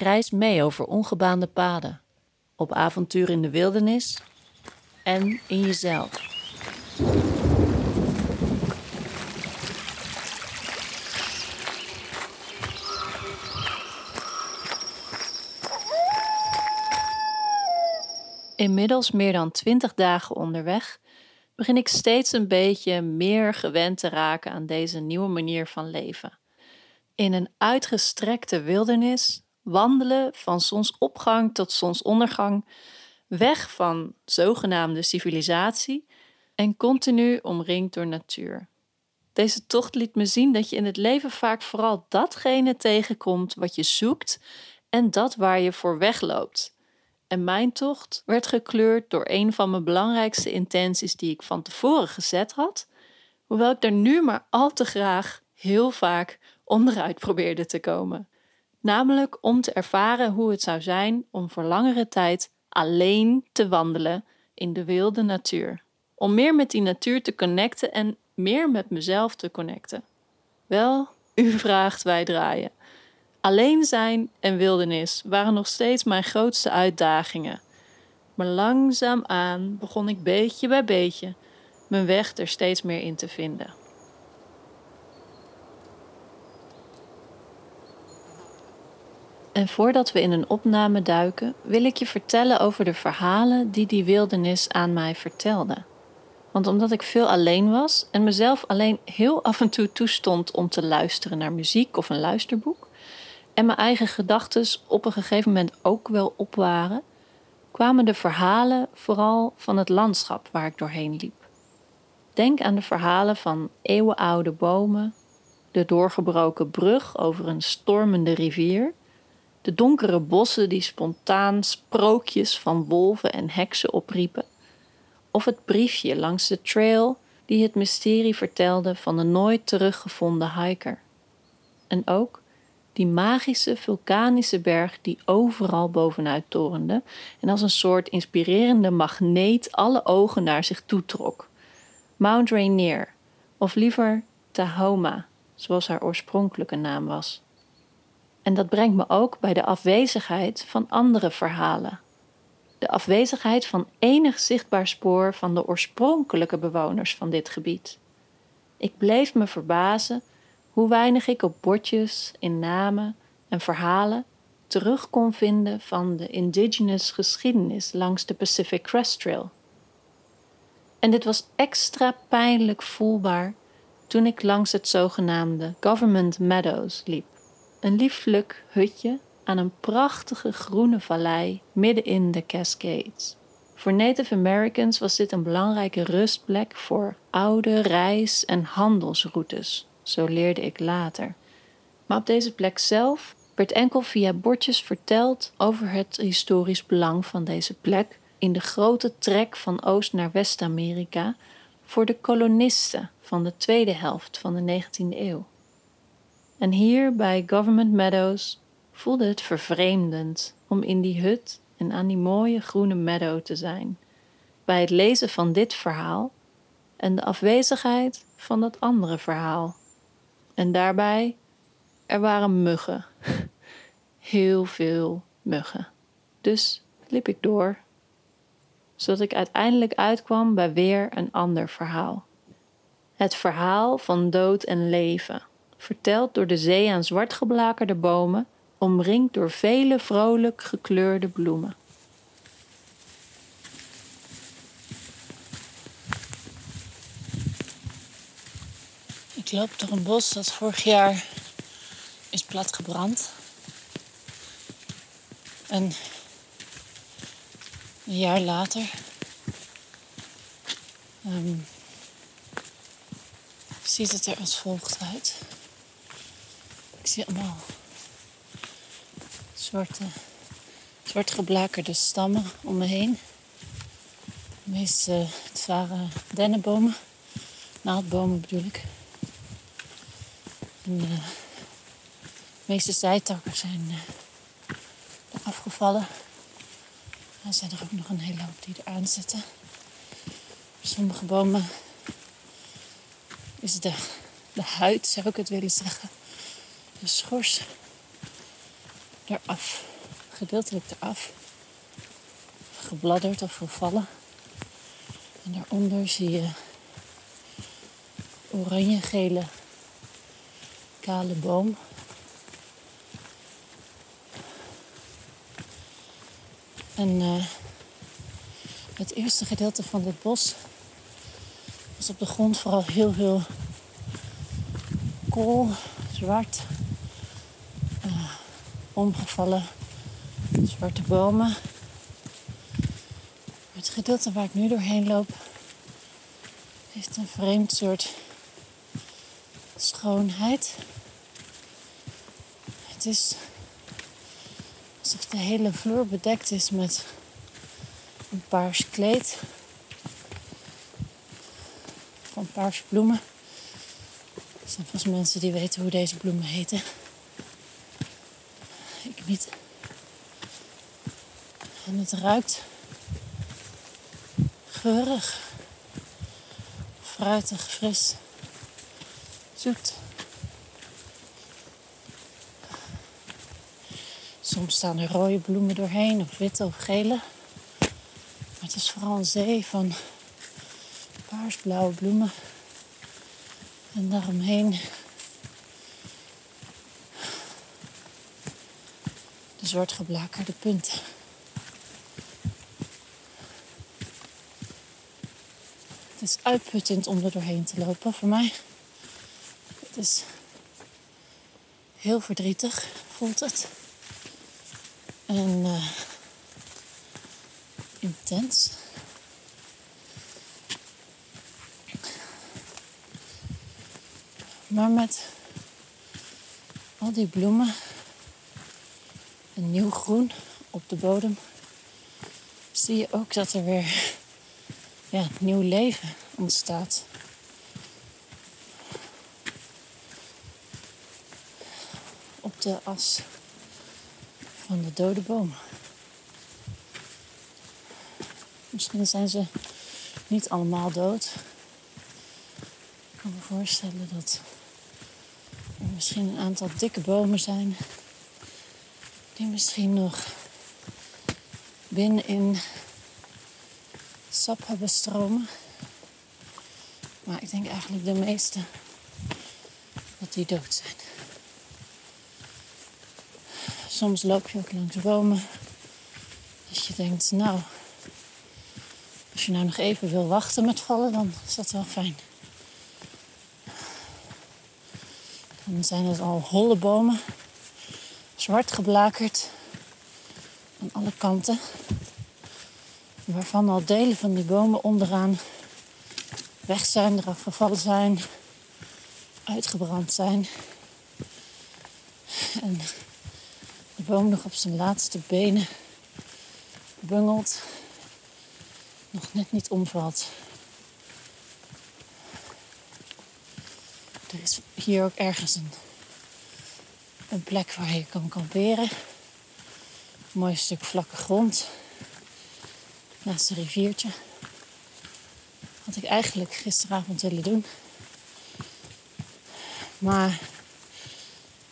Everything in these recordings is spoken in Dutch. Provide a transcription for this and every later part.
Reis mee over ongebaande paden, op avontuur in de wildernis en in jezelf. Inmiddels meer dan 20 dagen onderweg begin ik steeds een beetje meer gewend te raken aan deze nieuwe manier van leven. In een uitgestrekte wildernis wandelen van zonsopgang tot zonsondergang, weg van zogenaamde civilisatie en continu omringd door natuur. Deze tocht liet me zien dat je in het leven vaak vooral datgene tegenkomt wat je zoekt en dat waar je voor wegloopt. En mijn tocht werd gekleurd door een van mijn belangrijkste intenties die ik van tevoren gezet had, hoewel ik er nu maar al te graag heel vaak onderuit probeerde te komen. Namelijk om te ervaren hoe het zou zijn om voor langere tijd alleen te wandelen in de wilde natuur. Om meer met die natuur te connecten en meer met mezelf te connecten. Wel, u vraagt, wij draaien. Alleen zijn en wildernis waren nog steeds mijn grootste uitdagingen. Maar langzaamaan begon ik beetje bij beetje mijn weg er steeds meer in te vinden. En voordat we in een opname duiken, wil ik je vertellen over de verhalen die die wildernis aan mij vertelde. Want omdat ik veel alleen was en mezelf alleen heel af en toe toestond om te luisteren naar muziek of een luisterboek, en mijn eigen gedachten op een gegeven moment ook wel op waren, kwamen de verhalen vooral van het landschap waar ik doorheen liep. Denk aan de verhalen van eeuwenoude bomen, de doorgebroken brug over een stormende rivier de donkere bossen die spontaan sprookjes van wolven en heksen opriepen, of het briefje langs de trail die het mysterie vertelde van de nooit teruggevonden hiker. En ook die magische vulkanische berg die overal bovenuit torende en als een soort inspirerende magneet alle ogen naar zich toetrok. Mount Rainier, of liever Tahoma, zoals haar oorspronkelijke naam was. En dat brengt me ook bij de afwezigheid van andere verhalen. De afwezigheid van enig zichtbaar spoor van de oorspronkelijke bewoners van dit gebied. Ik bleef me verbazen hoe weinig ik op bordjes, in namen en verhalen terug kon vinden van de indigenous geschiedenis langs de Pacific Crest Trail. En dit was extra pijnlijk voelbaar toen ik langs het zogenaamde Government Meadows liep. Een lieflijk hutje aan een prachtige groene vallei midden in de Cascades. Voor Native Americans was dit een belangrijke rustplek voor oude reis- en handelsroutes, zo leerde ik later. Maar op deze plek zelf werd enkel via bordjes verteld over het historisch belang van deze plek in de grote trek van Oost naar West-Amerika voor de kolonisten van de tweede helft van de 19e eeuw. En hier bij Government Meadows voelde het vervreemdend om in die hut en aan die mooie groene meadow te zijn. Bij het lezen van dit verhaal en de afwezigheid van dat andere verhaal. En daarbij, er waren muggen. Heel veel muggen. Dus liep ik door, zodat ik uiteindelijk uitkwam bij weer een ander verhaal. Het verhaal van dood en leven verteld door de zee aan zwartgeblakerde bomen, omringd door vele vrolijk gekleurde bloemen. Ik loop door een bos dat vorig jaar is platgebrand. En een jaar later um, ziet het er als volgt uit zie allemaal zwarte, zwart geblakerde stammen om me heen. De meeste, het waren dennenbomen, naaldbomen bedoel ik. En, uh, de meeste zijtakken zijn er afgevallen. Er zijn er ook nog een hele hoop die eraan zitten. Sommige bomen is de, de huid, zou ik het willen zeggen, schors eraf, gedeeltelijk eraf, gebladderd of gevallen. En daaronder zie je oranje-gele kale boom. En uh, het eerste gedeelte van dit bos was op de grond vooral heel veel kool, zwart, omgevallen zwarte bomen. Het gedeelte waar ik nu doorheen loop heeft een vreemd soort schoonheid. Het is alsof de hele vloer bedekt is met een paars kleed van paarse bloemen. Er zijn vast mensen die weten hoe deze bloemen heten. Ik niet. En het ruikt geurig, fruitig, fris, zoet. Soms staan er rode bloemen doorheen, of witte of gele. Maar het is vooral een zee van paarsblauwe bloemen. En daaromheen de zwart geblakerde punten. Is uitputtend om er doorheen te lopen voor mij. Het is heel verdrietig, voelt het. En uh, intens. Maar met al die bloemen en nieuw groen op de bodem zie je ook dat er weer ja, nieuw leven ontstaat. Op de as van de dode bomen. Misschien zijn ze niet allemaal dood. Ik kan me voorstellen dat er misschien een aantal dikke bomen zijn die misschien nog binnenin sap hebben stromen. Maar ik denk eigenlijk de meeste dat die dood zijn. Soms loop je ook langs bomen. Dat je denkt, nou, als je nou nog even wil wachten met vallen, dan is dat wel fijn. Dan zijn het al holle bomen, zwart geblakerd aan alle kanten. Waarvan al delen van die bomen onderaan weg zijn, eraf gevallen zijn, uitgebrand zijn. En de boom nog op zijn laatste benen bungelt, nog net niet omvalt. Er is hier ook ergens een, plek waar je kan kamperen. Mooi stuk vlakke grond naast een riviertje. Had ik eigenlijk gisteravond willen doen. Maar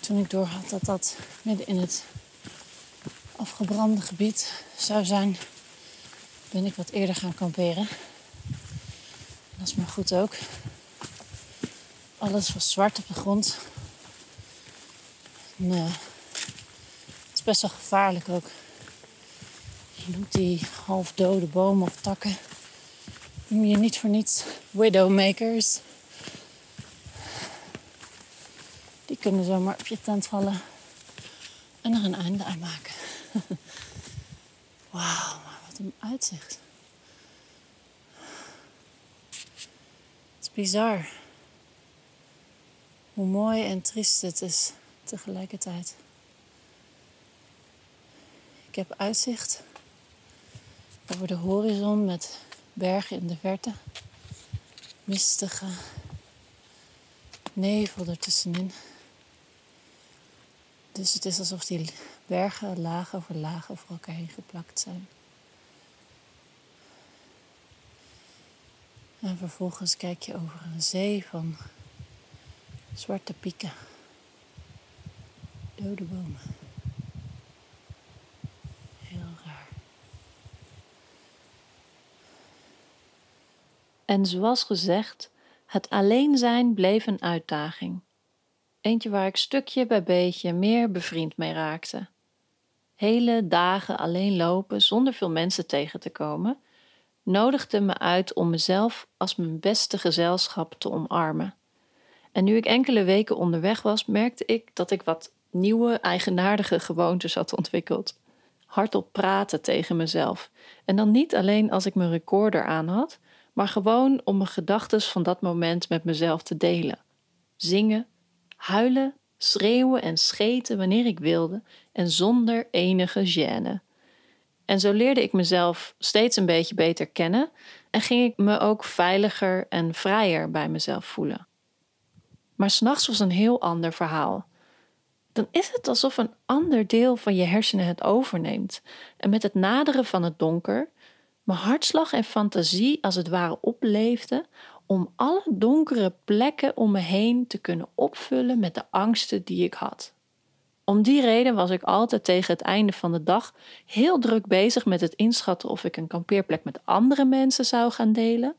toen ik doorhad dat dat midden in het afgebrande gebied zou zijn, ben ik wat eerder gaan kamperen. Dat is maar goed ook. Alles was zwart op de grond. En, uh, het is best wel gevaarlijk ook. Noemt die halfdode bomen of takken. Noem je niet voor niets widowmakers. Die kunnen zomaar op je tent vallen en er een einde aan maken. Wauw, maar wat een uitzicht. Het is bizar. Hoe mooi en triest het is tegelijkertijd. heb uitzicht over de horizon met bergen in de verte. Mistige nevel ertussenin. Dus het is alsof die bergen laag over laag over elkaar heen geplakt zijn. En vervolgens kijk je over een zee van zwarte pieken, dode bomen. En zoals gezegd, het alleen zijn bleef een uitdaging. Eentje waar ik stukje bij beetje meer bevriend mee raakte. Hele dagen alleen lopen zonder veel mensen tegen te komen, nodigde me uit om mezelf als mijn beste gezelschap te omarmen. En nu ik enkele weken onderweg was, merkte ik dat ik wat nieuwe, eigenaardige gewoontes had ontwikkeld. Hardop praten tegen mezelf. En dan niet alleen als ik mijn recorder aan had, maar gewoon om mijn gedachten van dat moment met mezelf te delen. Zingen, huilen, schreeuwen en scheten wanneer ik wilde en zonder enige gêne. En zo leerde ik mezelf steeds een beetje beter kennen en ging ik me ook veiliger en vrijer bij mezelf voelen. Maar s'nachts was een heel ander verhaal. Dan is het alsof een ander deel van je hersenen het overneemt. En met het naderen van het donker, mijn hartslag en fantasie als het ware opleefden om alle donkere plekken om me heen te kunnen opvullen met de angsten die ik had. Om die reden was ik altijd tegen het einde van de dag heel druk bezig met het inschatten of ik een kampeerplek met andere mensen zou gaan delen,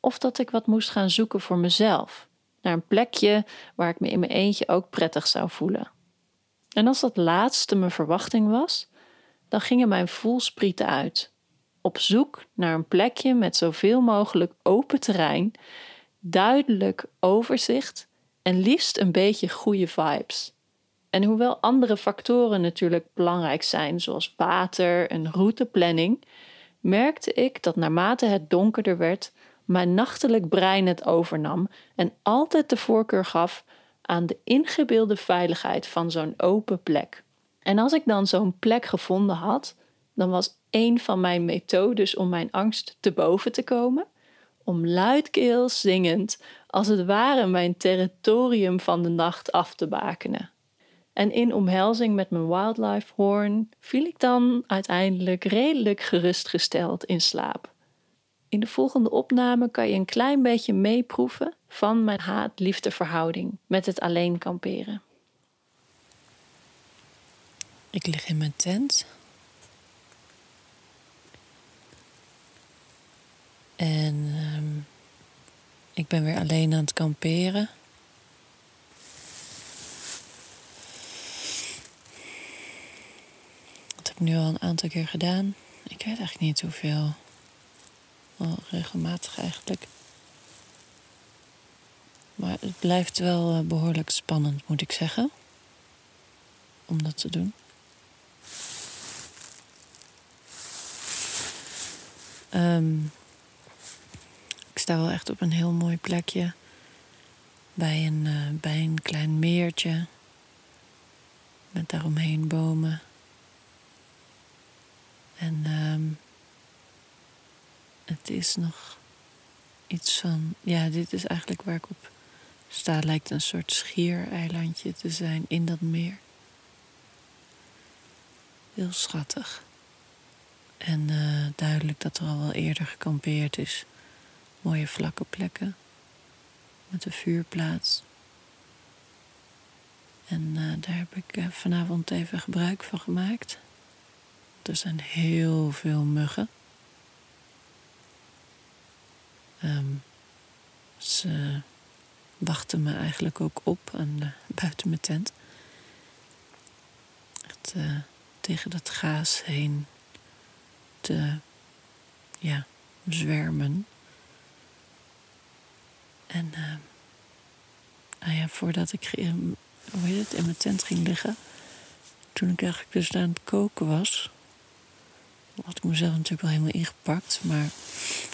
of dat ik wat moest gaan zoeken voor mezelf, naar een plekje waar ik me in mijn eentje ook prettig zou voelen. En als dat laatste mijn verwachting was, dan gingen mijn voelsprieten uit op zoek naar een plekje met zoveel mogelijk open terrein, duidelijk overzicht en liefst een beetje goede vibes. En hoewel andere factoren natuurlijk belangrijk zijn, zoals water en routeplanning, merkte ik dat naarmate het donkerder werd, mijn nachtelijk brein het overnam en altijd de voorkeur gaf aan de ingebeelde veiligheid van zo'n open plek. En als ik dan zo'n plek gevonden had, dan was een van mijn methodes om mijn angst te boven te komen, om luidkeels zingend, als het ware mijn territorium van de nacht af te bakenen. En in omhelzing met mijn wildlife horn viel ik dan uiteindelijk redelijk gerustgesteld in slaap. In de volgende opname kan je een klein beetje meeproeven van mijn haat-liefde verhouding met het alleen kamperen. Ik lig in mijn tent En um, ik ben weer alleen aan het kamperen. Dat heb ik nu al een aantal keer gedaan. Ik weet eigenlijk niet hoeveel. Wel regelmatig eigenlijk. Maar het blijft wel eh, behoorlijk spannend, moet ik zeggen. Om dat te doen. Um, sta wel echt op een heel mooi plekje. Bij een, uh, bij een klein meertje. Met daaromheen bomen. En um, het is nog iets van. Ja, dit is eigenlijk waar ik op sta. Lijkt een soort schiereilandje te zijn in dat meer. Heel schattig. En uh, duidelijk dat er al wel eerder gekampeerd is mooie vlakke plekken met een vuurplaats. En uh, daar heb ik uh, vanavond even gebruik van gemaakt. Er zijn heel veel muggen. Um, ze wachten me eigenlijk ook op aan, uh, buiten mijn tent. Tegen dat gaas heen te ja, zwermen. En uh, nou ja, voordat ik hoe heet het, in mijn tent ging liggen, toen ik eigenlijk dus aan het koken was, had ik mezelf natuurlijk wel helemaal ingepakt, maar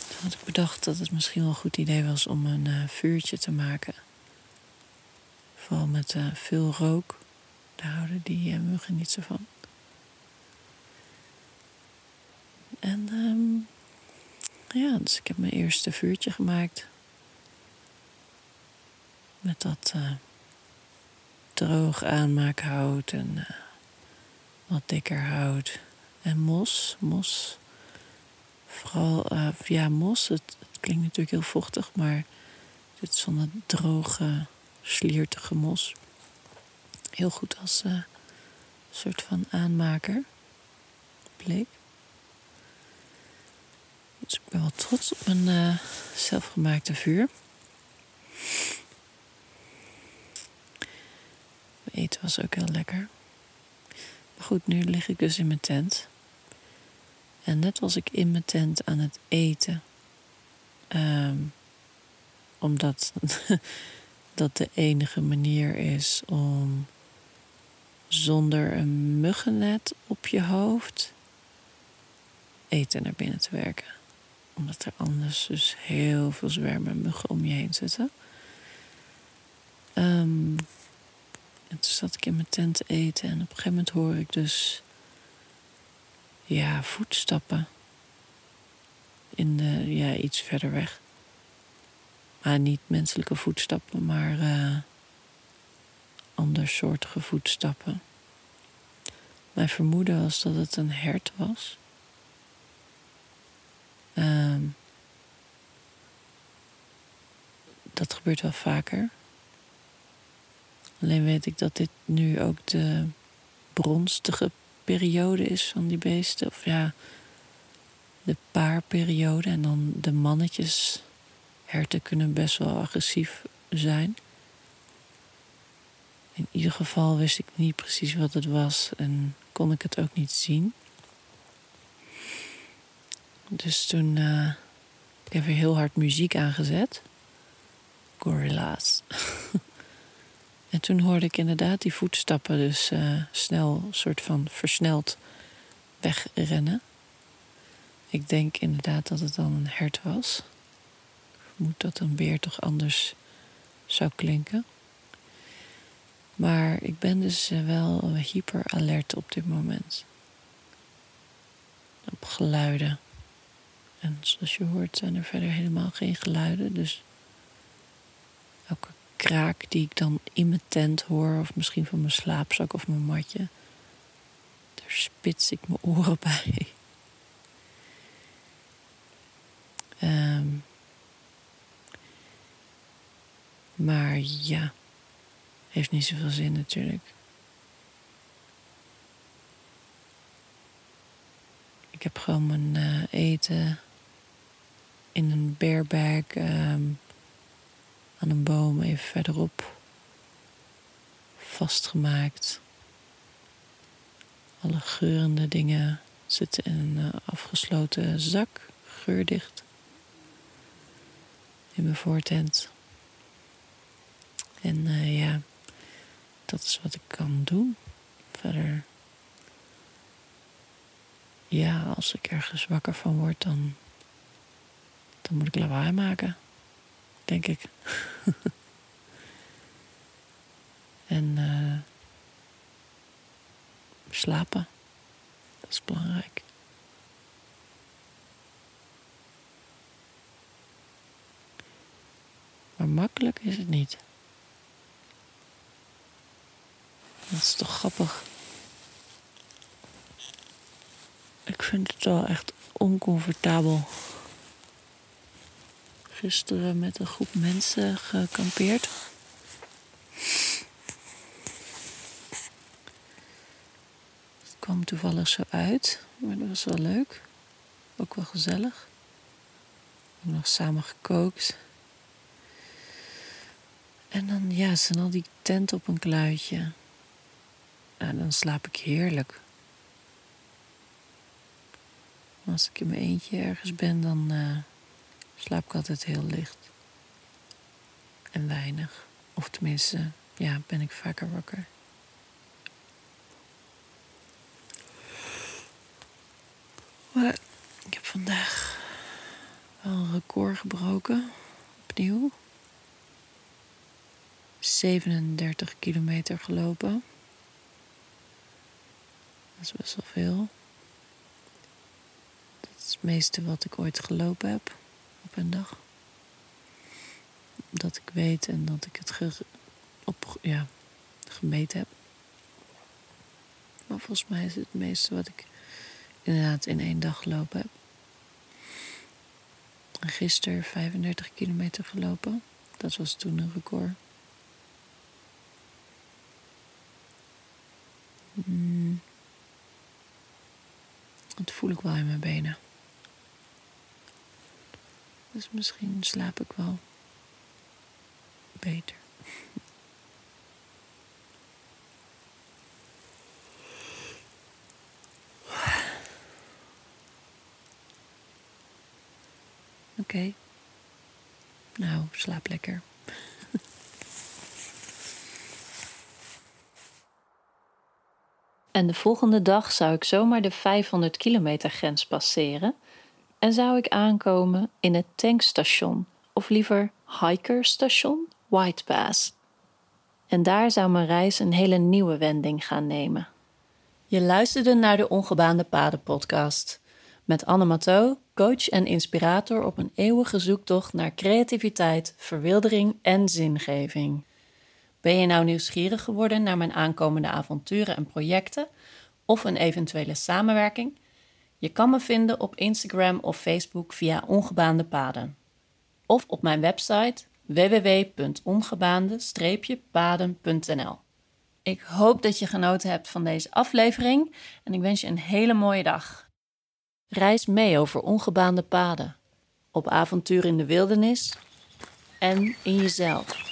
toen had ik bedacht dat het misschien wel een goed idee was om een uh, vuurtje te maken. Vooral met uh, veel rook. Daar houden die muggen niet zo van. En um, ja, dus ik heb mijn eerste vuurtje gemaakt. Met dat uh, droog aanmaakhout en uh, wat dikker hout. En mos, mos. Vooral, uh, ja, mos. Het, klinkt natuurlijk heel vochtig, maar dit is van het droge, sliertige mos. Heel goed als soort van aanmaker. Bleek. Dus ik ben wel trots op mijn zelfgemaakte vuur. Mijn eten was ook heel lekker. Goed, nu lig ik dus in mijn tent. En net was ik in mijn tent aan het eten. Um, omdat dat de enige manier is om zonder een muggennet op je hoofd eten naar binnen te werken. Omdat er anders dus heel veel zwermen muggen om je heen zitten. Um, en toen zat ik in mijn tent te eten en op een gegeven moment hoor ik dus ja, voetstappen. In de, ja, iets verder weg. Maar niet menselijke voetstappen, maar uh, andersoortige voetstappen. Mijn vermoeden was dat het een hert was. Um, dat gebeurt wel vaker. Alleen weet ik dat dit nu ook de bronstige periode is van die beesten. Of ja, de paarperiode. En dan de mannetjes herten kunnen best wel agressief zijn. In ieder geval wist ik niet precies wat het was en kon ik het ook niet zien. Dus toen uh, ik heb weer heel hard muziek aangezet. Gorilla's. en toen hoorde ik inderdaad die voetstappen dus uh, snel, soort van versneld wegrennen. Ik denk inderdaad dat het dan een hert was. Ik vermoed dat een beer toch anders zou klinken. Maar ik ben dus eh, wel hyper alert op dit moment. Op geluiden. En zoals je hoort zijn er verder helemaal geen geluiden. Dus kraak die ik dan in mijn tent hoor, of misschien van mijn slaapzak of mijn matje, daar spits ik mijn oren bij. Um, maar ja. Heeft niet zoveel zin natuurlijk. Ik heb gewoon mijn uh, eten in een bearbag um, aan een boom even verderop vastgemaakt. Alle geurende dingen zitten in een uh, afgesloten zak, geurdicht, in mijn voortent. En uh, ja dat is wat ik kan doen. Verder, ja, als ik ergens wakker van word, dan, dan moet ik lawaai maken, denk ik. en uh, slapen, dat is belangrijk. Maar makkelijk is het niet. Dat is toch grappig. Ik vind het wel echt oncomfortabel. Gisteren met een groep mensen gekampeerd. Het kwam toevallig zo uit, maar dat was wel leuk. Ook wel gezellig. We hebben nog samen gekookt. En dan, ja, zijn al die tent op een kluitje. En dan slaap ik heerlijk. Als ik in mijn eentje ergens ben, dan uh, slaap ik altijd heel licht. En weinig. Of tenminste, ja, ben ik vaker wakker. Maar ik heb vandaag wel een record gebroken. Opnieuw. 37 kilometer gelopen. Dat is best wel veel. Dat is het meeste wat ik ooit gelopen heb een dag. Dat ik weet en dat ik het op, ja, gemeten heb. Maar volgens mij is het het meeste wat ik inderdaad in één dag gelopen heb. Gisteren 35 kilometer gelopen. Dat was toen een record. Hmm. Dat voel ik wel in mijn benen. Dus misschien slaap ik wel beter. Oké. Nou, slaap lekker. En de volgende dag zou ik zomaar de 500 kilometer grens passeren en zou ik aankomen in het tankstation, of liever hikerstation White Pass. En daar zou mijn reis een hele nieuwe wending gaan nemen. Je luisterde naar de Ongebaande Paden podcast met Anne Matteau, coach en inspirator op een eeuwige zoektocht naar creativiteit, verwildering en zingeving. Ben je nou nieuwsgierig geworden naar mijn aankomende avonturen en projecten of een eventuele samenwerking? Je kan me vinden op Instagram of Facebook via Ongebaande Paden. Of op mijn website www.ongebaande-paden.nl. Ik hoop dat je genoten hebt van deze aflevering en ik wens je een hele mooie dag. Reis mee over ongebaande paden, op avontuur in de wildernis en in jezelf.